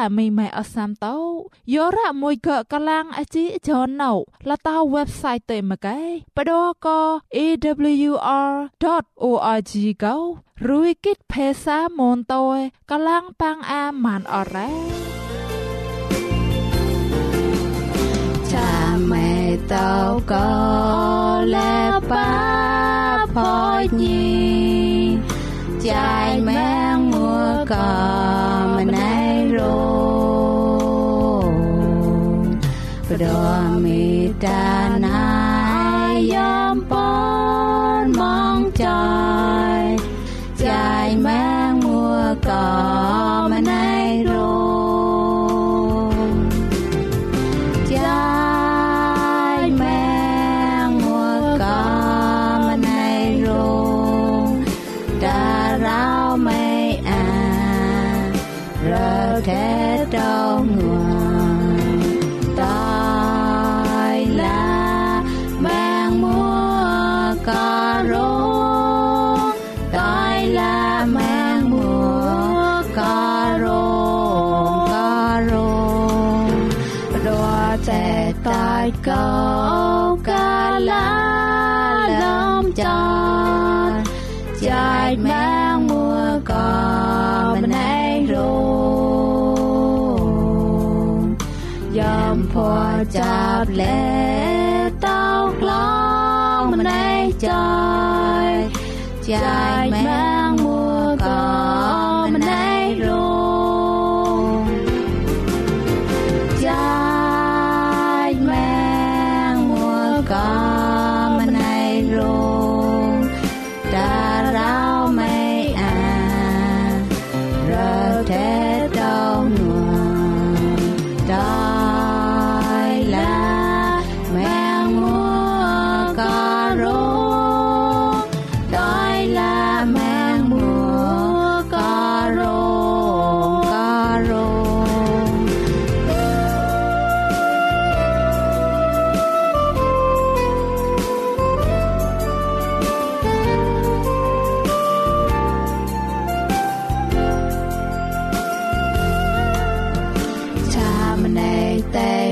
តែមីម៉ែអសាមតោយោរ៉ាមួយកកឡាំងអជីចនណៅលតា website ទៅមកែបដក awr.org កោរួយគិតភាសាមនតោកឡាំងប៉ាងអាម៉ានអរ៉ាចាមេតោកោលេប៉ាផោញីចាយមែងមួកមណៃ រោបដ chạp lệ tao lòng bên ấy trời chạy mang mùa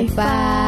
Bye. Bye.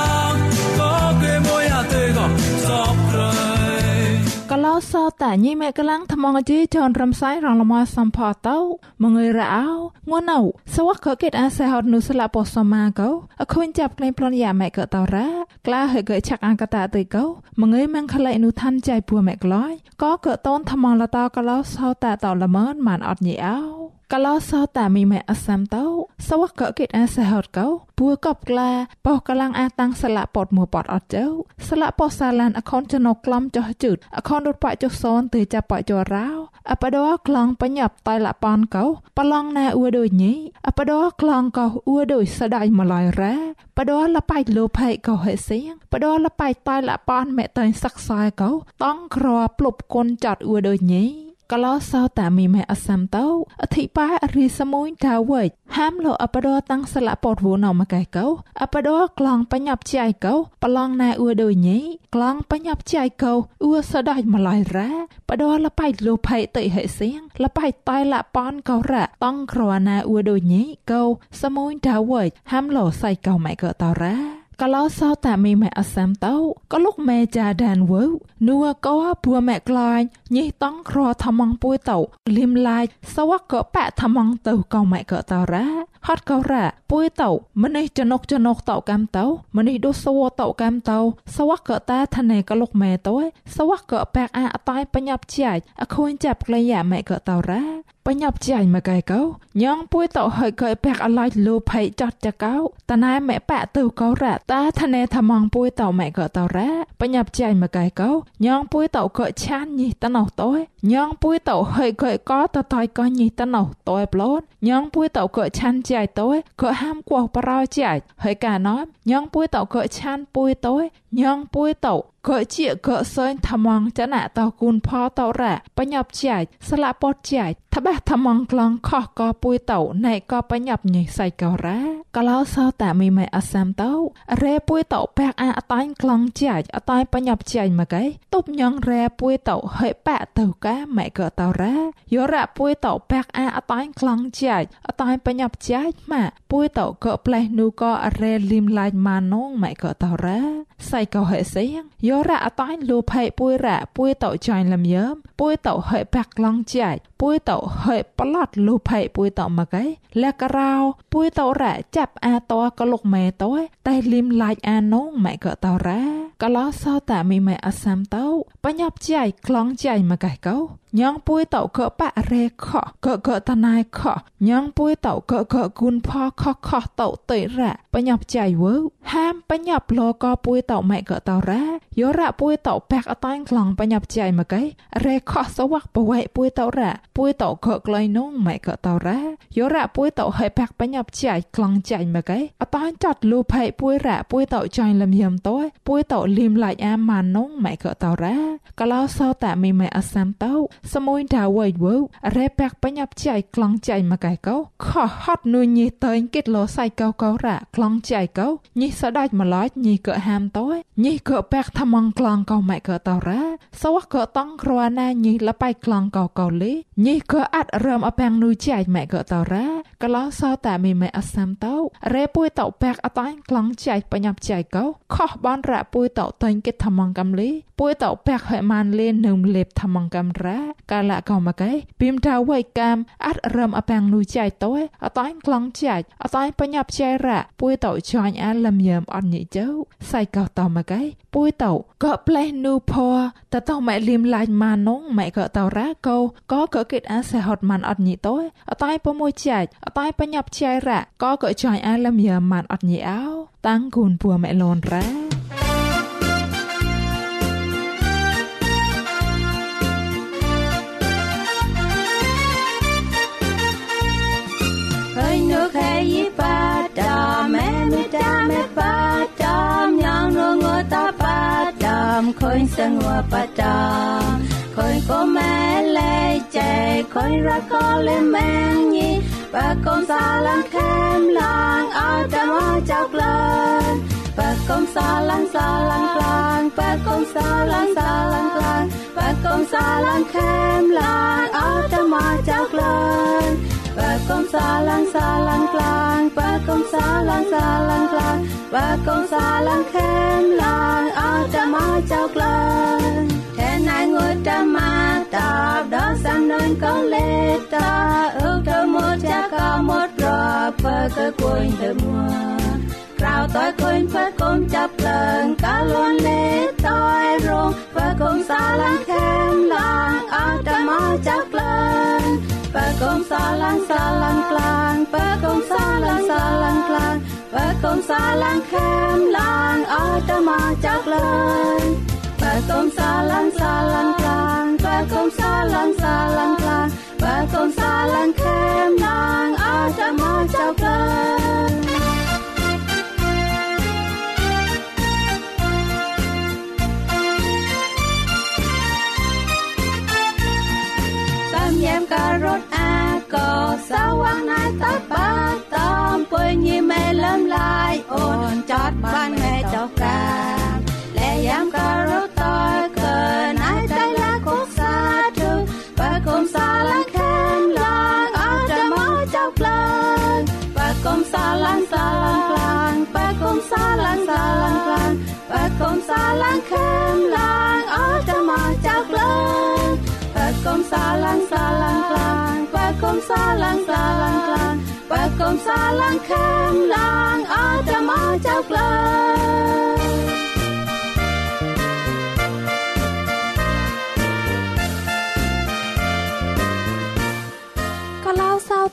សោតែញីមេកលាំងថ្មងជីចនរំសាយរងលមសំផតោមងើយរអោងួនអោសវកកេតអាសេហត់នុស្លាពសមាកោអខុញចាប់ក្លែងប្លន់យ៉ាមេកតរ៉ាក្លាហេកឆាក់អង្កតាទៅកោមងើយមងខលៃនុឋានចៃពួមេក្លយក៏កតនថ្មងលតកលោសោតែតលមនមានអត់ញីអោ កលោសោតាមីម៉ែអសាំតោសវកកេតអាសហតកោពួកបក្លាបោះកលាំងអាតាំងស្លាក់ពតមួពតអត់ចៅស្លាក់ពោះសាឡានអខនចណកក្លំចោះជឺតអខនរត់បចុះសនទៅចាប់បចរោអបដោក្លងបញ្ញាប់តៃលប៉នកោប្រឡងណែអ៊ូដូចញីអបដោក្លងកោអ៊ូដូចស្ដាយម្លាយរ៉ាបដោលបៃលោផៃកោហេសៀងបដោលបៃតៃលប៉នមេតៃសឹកសាយកោតង់ក្រផ្លប់គុនចាត់អ៊ូដូចញី កលោសោតាមីមេអសាំតោអធិបាយអរិសមួយដាវិចហាមលោអបដរតាំងស្លាពតវូណមកែកោអបដរក្លងបញ្ញាប់ចៃកោប្រឡងណែអ៊ូដូចញីក្លងបញ្ញាប់ចៃកោអ៊ូសដាច់ម្លាយរ៉ាបដរលបៃលោផៃតិហេសៀងលបៃតៃលប៉នកោរ៉ាតង់ក្រណាអ៊ូដូចញីកោសមួយដាវិចហាមលោសៃកោម៉ៃកោតរ៉ា កលោសោតាមីម៉ែអសាំតោក៏លោកម៉ែចាដានវើនួក៏ពួម៉ែក្លាញ់ញីតង់ក្រថ្មងពួយតោលឹមឡាយសវកក៏ប៉ថ្មងទៅក៏ម៉ែក៏តរ៉ា ហត់ក៏រ៉ាពួយតោម្នេះចនុកចនុកតោកំតោម្នេះដូសវតោកំតោសវកក៏តាឋានេក៏លោកម៉ែតោសវកក៏ប៉អាអតៃបញ្ញាប់ជាចអខូនចាប់ក្លែយ៉ាម៉ែក៏តរ៉ាបញ្ញាប់ចាញ់មកកែកោញងពួយតោហើយកែបាក់អឡៃលោភ័យចាត់ចកោតណែម៉ែប៉ទៅកោរ៉ាតាឋនេថ្មងពួយតោម៉ែក៏តរ៉ាបញ្ញាប់ចាញ់មកកែកោញងពួយតោក៏ឆានញីតណោតោញងពួយតោហើយកែកោតតៃក៏ញីតណោតោប្លូនញងពួយតោក៏ឆានចៃតោក៏ហាមគោះប្រោចៃហើយកាណោញងពួយតោក៏ឆានពួយតោ ញងពួយតោក៏ជាក៏សើញថ្មងចណាតោគូនផតោរ៉ាបញ្ញាប់ចាច់ស្លាពតចាច់ថាបះថ្មងក្លងខោះក៏ពួយតោណែក៏បញ្ញាប់ញីសៃក៏រ៉ាក៏ឡោសោតាមីម៉ែអសាំតោរ៉ែពួយតោបែកអាអតាញ់ក្លងចាច់អតាញ់បញ្ញាប់ចាច់មកឯតុបញងរ៉ែពួយតោហើយប៉ទៅកាម៉ែក៏តោរ៉ាយោរ៉ាពួយតោបែកអាអតាញ់ក្លងចាច់អតាញ់បញ្ញាប់ចាច់ម៉ាពួយតោក៏ផ្លេះនូក៏រ៉ែលឹមឡាច់ម៉ានងម៉ែក៏តោរ៉ាសៃក៏ហេសៀងយោរ៉ាអតាញ់លូផៃពួយរ៉ាពួយតោចាញ់លំយើមពួយតោហេបាក់ឡងចាច់ពួយតោហេប្លាត់លូផៃពួយតោមកឯលះការោពួយតោរ៉ាចាប់អាតោក៏លុកម៉ែតោតែលឹមឡាច់អានងម៉ែក៏តោរ៉ា ក៏ឡោសោតាមីម៉ែអសាំតោបញ្ញាប់ចាច់ក្លងចាច់មកឯកោញងពួយតោក៏ប៉រ៉េខក៏ក៏តណៃខញងពួយតោក៏ក៏គុនផខខតោតៃរ៉ាបញ្ញាប់ចាច់វើហាមបញ្ញាប់លក៏ពួយតោម៉ែក៏តោរ៉ាយោរ៉ាពួយតោបាក់អតាញ់ក្លងបញ្ញាប់ចាច់មកឯរ៉េខសវ័កបវៃពួយតោរ៉ាពួយតោក៏ក្លៃនងម៉ែក៏តោរ៉ាយោរ៉ាពួយតោហេបាក់បញ្ញាប់ចាច់ក្លងចាច់មកឯអតាញ់ចាត់លូផៃពួយរ៉ាពួយតោចាញ់លំយំតោពួយតោលីមឡាច់អាម៉ានងម៉ែក៏តរ៉ាកលោសោតាមីម៉ែអសាំតោសមួយដាវៃវរ៉េប៉ាក់បញ្ញាប់ចៃក្លងចៃមកកែកោខហត់នួញីតើងគិតលោសៃកោកោរ៉ាក្លងចៃកោញីសដាច់ម្លាច់ញីក៏ហាមតោញីក៏ប៉ាក់ថ្មងក្លងកោម៉ែក៏តរ៉ាសវក៏តង់ក្រណាញីលបៃក្លងកោកោលេញីក៏អាត់រំអប៉ាំងនួចៃម៉ែក៏តរ៉ាកលោសោតាមីម៉ែអសាំតោរ៉េពួយតោប៉ាក់អតាញ់ក្លងចៃបញ្ញាប់ចៃកោខោះបនរ៉ាពួយតោតេងគិតថ្មងកំលីពួយតោប៉ាក់ហើយម៉ានលេនឹងលេបថ្មងកំរ៉ាកាលៈកោមកែពីមតាវៃកាមអាត់រំអប៉ាំងនួចៃតោអតាញ់ក្លងចៃអតាញ់បញ្ញាប់ចៃរ៉ាពួយតោចាញ់អាលឹមយ៉ាមអត់ញីចៅសៃកោតោមកែពួយតោក៏ផ្លេះនូផតតោម៉ែលីមឡាញ់ម៉ានងម៉ែក៏តោរ៉ាកោក៏ក៏គិតអាសេហត់ម៉ានអត់ញីតោអតាញ់ពមួយចៃអតាញ់បញ្ញាប់ចៃរ៉ាក៏ក៏ចាញ់អាលឹមយ៉ាមម៉ានអត់ញីអោតាំងគូនពួម៉ែលនរ៉ា อยสังวาปตาคอยก็แม่เลยใจคอยรักก็เลยแมงนี้ปากกมสาลังแคมลางเอาแต่ว่าเจ้ากลอนปากกมสาลังสาลังกลางปากกมสาลังสาลังกลางปากกมสาลังแคมลางเอาแต่มาเจ้ากลอน đàm khơi sang ngô ba đàm khơi có mẹ lê chạy khơi ra có lên mang nhi ba con xa lăng khem lăng ở đàm ở chọc lên ba con xa lăng xa lăng lăng ba con xa lăng xa lăng lăng ba con xa lăng khem lăng ở đàm ở chọc lên ba con xa lăng xa lăng lăng ba con xa lăng xa lăng lăng ba con xa lăng khem lăng ở trăm ở chọc lên thế này ngồi trăm mà đạp đó sang nơi có lệ ta ước thơ một cha có một rò bơ cơ quên thơ mùa rào tôi quên phất con chấp lần cả luôn lệ tôi rong và con xa lăng khem lăng ba con sa lang khem lang ở trong mà chắc lên ba con sa lang sa lang klang ba con sa lang sa lang klang ba con sa lang khem lang ở trong mà chắc lên យាមការត់អាក៏សាវាងណាយតបាតំពុ ញញីមេលំឡាយអូនចតបានមេចោកាលែយាមការត់តកើណាយតៃឡាកុសាទើបើគុំសាឡាខែមឡាអត់តែមកចោក្លាងបើគុំសាឡាសាឡាក្លាងបើគុំសាឡាសាឡាក្លាងបើគុំសាឡាខែមឡាអត់តែមកចោក្លាង kom salang salang klang ba kom salang salang klang ba kom salang kem lang ada ma chau klang ក៏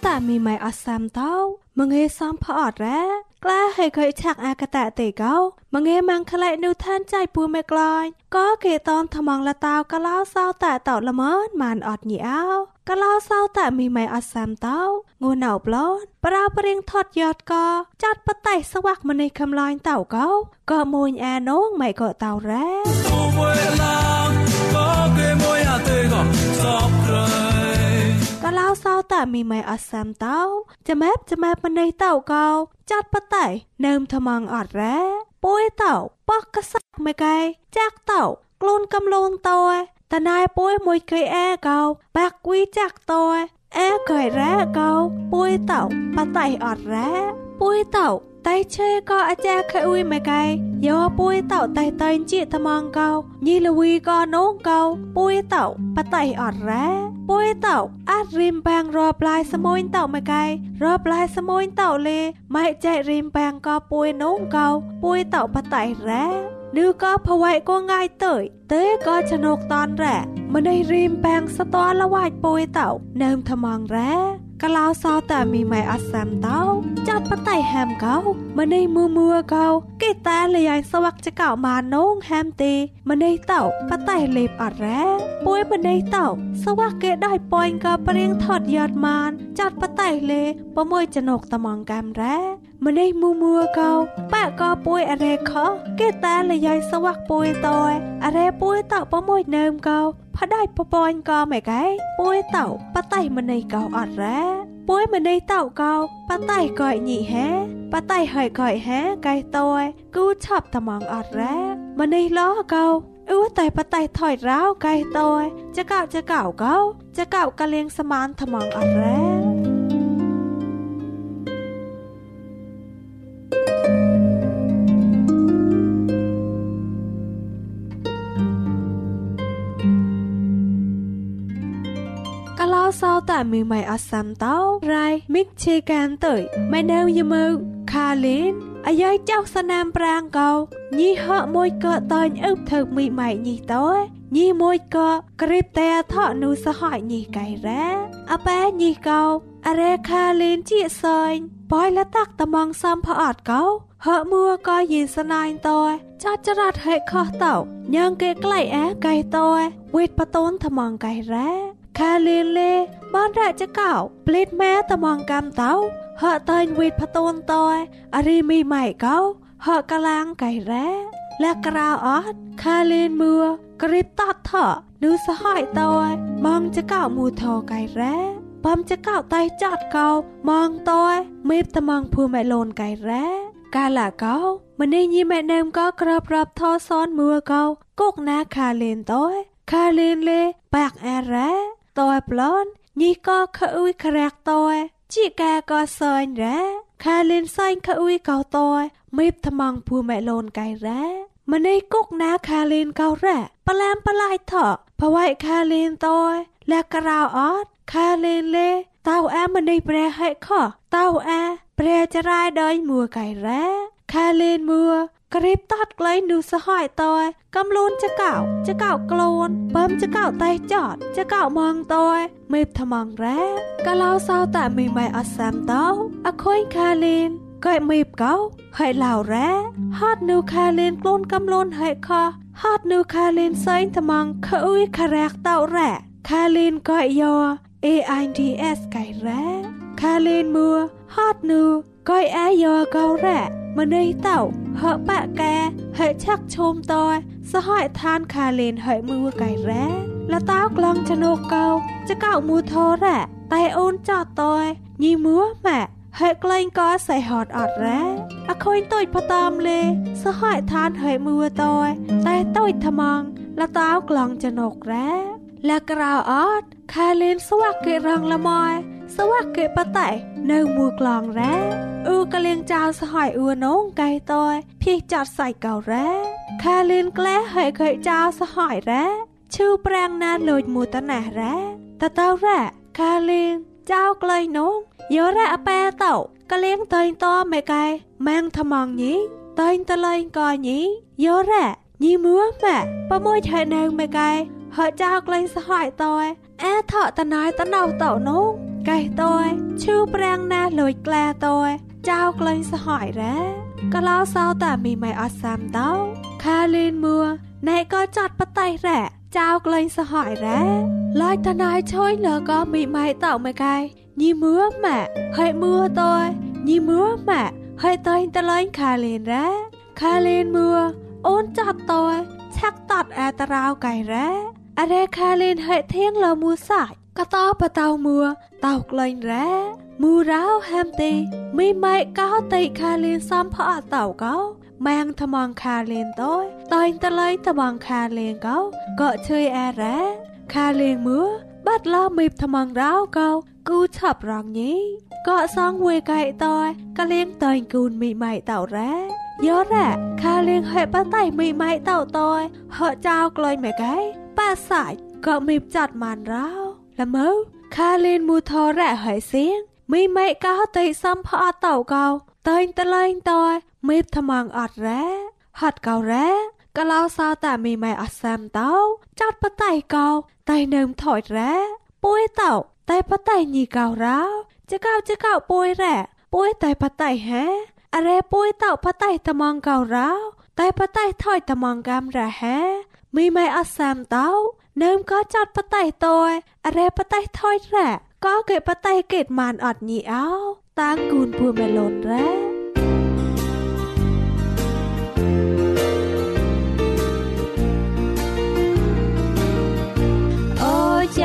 តាមីម៉ៃអសាំតោមងេសំផអត់រ៉ាក្លាហេខិឆាក់អាកតៈទេកោមងេម៉ាំងក្លែនូឋានចៃពូមេក្លាញ់ក៏គេតនថ្មងលតាវក៏ឡោសោតាតោល្មនម៉ានអត់ញីអោក៏ឡោសោតាមីម៉ៃអសាំតោងូណៅប្លន់ប្រោព្រៀងថត់យត់ក៏ចាត់បតៃស្វាក់ម្នេះកំឡាញ់តោកោក៏មួយអានងម៉ៃក៏តោរ៉ា ក៏ឡៅសោតាមីម៉ៃអសាំតោចាំែបចាំែបម្នេះតោកោចាត់បតៃនឹមថ្មងអត់រ៉ាពួយតោបោះកសាក់មួយកែចាក់តោខ្លួនកំលូនតោតណៃពួយមួយគេអែកោបាក់គួយចាក់តោអែកែរ៉ាកោពួយតោបតៃអត់រ៉ាពួយតោ តៃឆេក៏អាចារ្យខអ៊ុយមួយកែយោពួយតោតៃតៃជីថ្មងកោញីលវីក៏នងកោពួយតោបតៃអត់រ៉ាពួយតោអាចរីមបាំងរបឡាយសមួយតោមួយកែរបឡាយសមួយតោលេម៉ែចែករីមបាំងក៏ពួយនងកោពួយតោបតៃរ៉ាぬក៏ភវៃក៏ងាយ ទៅទេក៏ឆ្នុកតនរ៉ាម្នេះរីមបាំងសតលវាច់ពួយតោនឹមថ្មងរ៉ាកលោសោតែមីម៉ែអសាំតោចាត់បតៃហាមកោម្នេះមួមួកោគេតែលយាយសវាក់ចកោម៉ានងហាមទេម្នេះតោបតៃលេបអរ៉ាពួយម្នេះតោសវាក់គេដៃប៉ាញ់ក៏ព្រៀងថត់យ៉ាត់ម៉ានចាត់បតៃលេប្រមួយចណុកតំងកាមរ៉ាម្នេះមួមួកោប៉ក៏ពួយអរេខគេតែលយាយសវាក់ពួយតោអរេពួយតោប្រមួយនៅមកោផដៃពពញក៏មិនកែពួយតោបតៃម្នេះកោអត់រ៉ាពួយម្នេះតោកោបតៃកោញីហេបតៃហើយកោហេកែតោគូឆប់តំងអត់រ៉ាម្នេះឡោកោអ៊ូតែបតៃថយរោកែតោចកោចកោកោចកោកលៀងសមានថ្មងអត់រ៉ា សោតែមីម៉ៃអសាំតោរ៉ៃមិកឈេកានទៅម៉ែនៅយមើខាលីនអាយ៉ៃចៅសណាមប្រាងកោញីហកមួយក៏តាញ់អឹបធ្វើមីម៉ៃញីតោញីមួយក៏ក្រៀបតែថោនូសហយញីកៃរ៉ាអប៉ែញីកោអរេខាលីនជាសើញប៉យលតាក់តំងសំផអត់កោហកមួក៏យីសណាញ់តោចាត់ចរ៉ាត់ហេខោះតោញ៉ងគេក្លៃអែកៃតោវេតបតូនថ្មងកៃរ៉ា ខាលេលេបានរចកោប្លេតម៉ែតំងកំតោហកតាញ់វិតផតូនតយអរីមីម៉ៃកោហកកឡាងកៃរ៉ាលាក្រៅអត់ខាលេនមួក្រីបតតថនូសហយតយបងចកោមូថកៃរ៉ាបំចកោតៃចាត់កោมองតយមេបតំងភូម៉ែលូនកៃរ៉ាកាលាកោម្នេះញីម៉ែនឹមក៏ក្របរាប់ថសនមួកោគកណាខាលេនតយខាលេនលេបាក់អរ៉ា តើប្លន់ញីក៏ខអ៊ុយក្រាក់តើជីកាក៏សើញរ៉ាខាលិនសែងខអ៊ុយកោតើមេបថ្មងភូម៉ែលូនកៃរ៉ាម្នេះគុកណាខាលិនកោរ៉ាប្លាមប្លាយថោភវៃខាលិនតើលះក្រៅអត់ខាលិនលេតៅអាម្នេះប្រែហេខតៅអាប្រែចរាយដោយមួកៃរ៉ាខាលិនមួ ក្រៀបតាត់ក្លែងនូសហយតើកំលូនចកោចកោក្លូនបើមចកោតៃចតចកោมองតើមេបថ្មងរ៉ាកាឡោសោតមីម៉ៃអសាំតោអខុយខាលីនកែមេបកោហើយឡៅរ៉ាហត់នូខាលីនក្លូនកំលូនហើយខហត់នូខាលីនសែងថ្មងខអ៊ុយខារ៉ាក់តោរ៉ាខាលីនកែយោ AIDS កៃរ៉ា ខាលីនមួហត់នូកែអាយោកោរ៉ាម្នេះតោហបាក់កែហេឆាក់ឈុំតយសហយឋានខាលេនហេមួកៃរ៉ាលតោក្លងចណូកោចកោមូធរ៉ាតែអូនចតតយញីមួម៉ាក់ហេក្លែងក៏សៃហត់អត់រ៉ាអខូនតុយផតាមលេសហយឋានហេមួតយតែតុយថ្មងលតោក្លងចណូករ៉ាលក្រៅអត់ខាលេនស្វាក់គេរងល្មយ សវៈកេបតៃនៅមួយក្លងរ៉ាអ៊ូកលៀងចៅសហយអ៊ូនងកៃតយភីចាត់សៃកោរ៉ាខាលៀនក្លែហើយខៃចៅសហយរ៉ាឈឺប្រាំងណាលូចមួយតណះរ៉ាតតោរ៉ាខាលៀនចៅក្លែងនងយោរ៉ាអប៉ែតោកលៀងតៃតមេកែម៉ាំងថ្មងញីតៃតលែងកញីយោរ៉ាញីមួម៉ាប្រមួយឆៃនៅមេកែហើយចៅក្លែងសហយតយអែថតណៃតណៅតោនង កែតយឈឺប្រាំងណាលួយក្លាតយចៅក្លែងសហយរ៉ាក៏ឡោសោតាមីម៉ៃអសាំតោខាលីនមួណែក៏ចាត់បតៃរ៉ាចៅក្លែងសហយរ៉ាឡាយតណៃឆុយលក៏មីម៉ៃតោមួយកែញីមួម៉ាហើយមួតយញីមួម៉ាហើយតៃតលែងខាលីនរ៉ាខាលីនមួអូនចាត់តយឆាក់តាត់អាតរោកៃរ៉ាអរេខាលីនហើយធៀងលមួសាច់ កតោបតោមួតោក្លែងរ៉ាមូរោហាំទេមីម៉ៃកោតៃខាលៀនសំផអតោកោម៉ាងថ្មងខាលៀនតយតៃតឡៃថ្មងខាលៀនកោក៏ជឿអរ៉ាខាលៀនមួបាត់ឡោមីបថ្មងរោកោគូឆាប់រងញីក៏សងវេកៃតយកលៀងតៃគូនមីម៉ៃតោរ៉ាយោរ៉ាខាលៀងហេបតៃមីម៉ៃតោតយហកចៅក្លែងម៉ែកែប៉ាសាច់ក៏មីបចាត់ម៉ានរោ ល្មើខាលេនមូថរ៉ាហើយសៀងមីម៉ៃកោតៃសំផអតោកោតេងតលែងតោមេបថ្មងអត់រ៉ាហត់កោរ៉ាកលោសោតែមីម៉ែអសាមតោចោតបតៃកោតៃនឹមថយរ៉ាពួយតោតៃបតៃញីកោរោចកោចកោពួយរ៉ាពួយតៃបតៃហេអរ៉េពួយតោបតៃត្មងកោរោតៃបតៃថយត្មងកាមរ៉ាហេមីម៉ែអសាមតោ เนิมก็จัดปะไตตัวอะไรปะไตถอยแร่ก็เกิดปะไตเกิดมานอดนี่เอาตางกูนพัวเมลอนแร้ใจ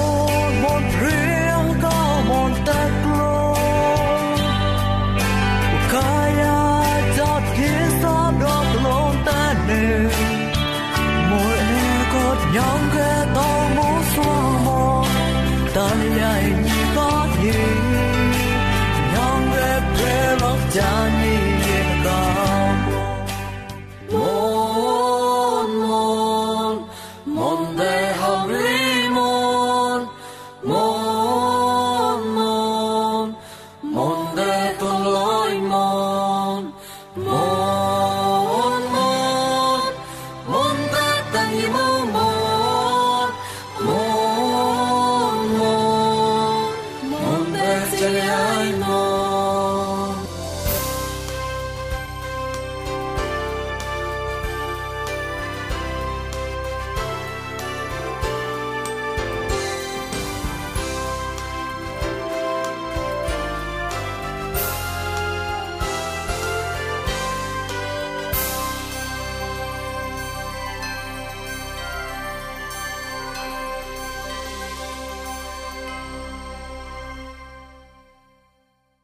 영